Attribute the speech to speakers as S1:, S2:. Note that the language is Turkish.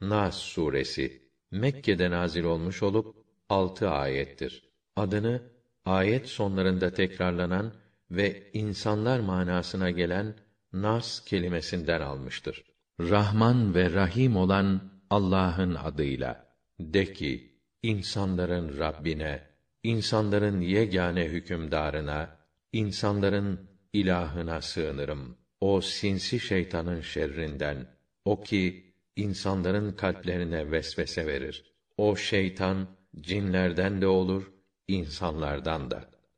S1: Nas suresi Mekke'de nazil olmuş olup altı ayettir. Adını ayet sonlarında tekrarlanan ve insanlar manasına gelen Nas kelimesinden almıştır. Rahman ve Rahim olan Allah'ın adıyla. De ki, insanların Rabbine, insanların yegane hükümdarına, insanların ilahına sığınırım. O sinsi şeytanın şerrinden. O ki insanların kalplerine vesvese verir. O şeytan cinlerden de olur, insanlardan da.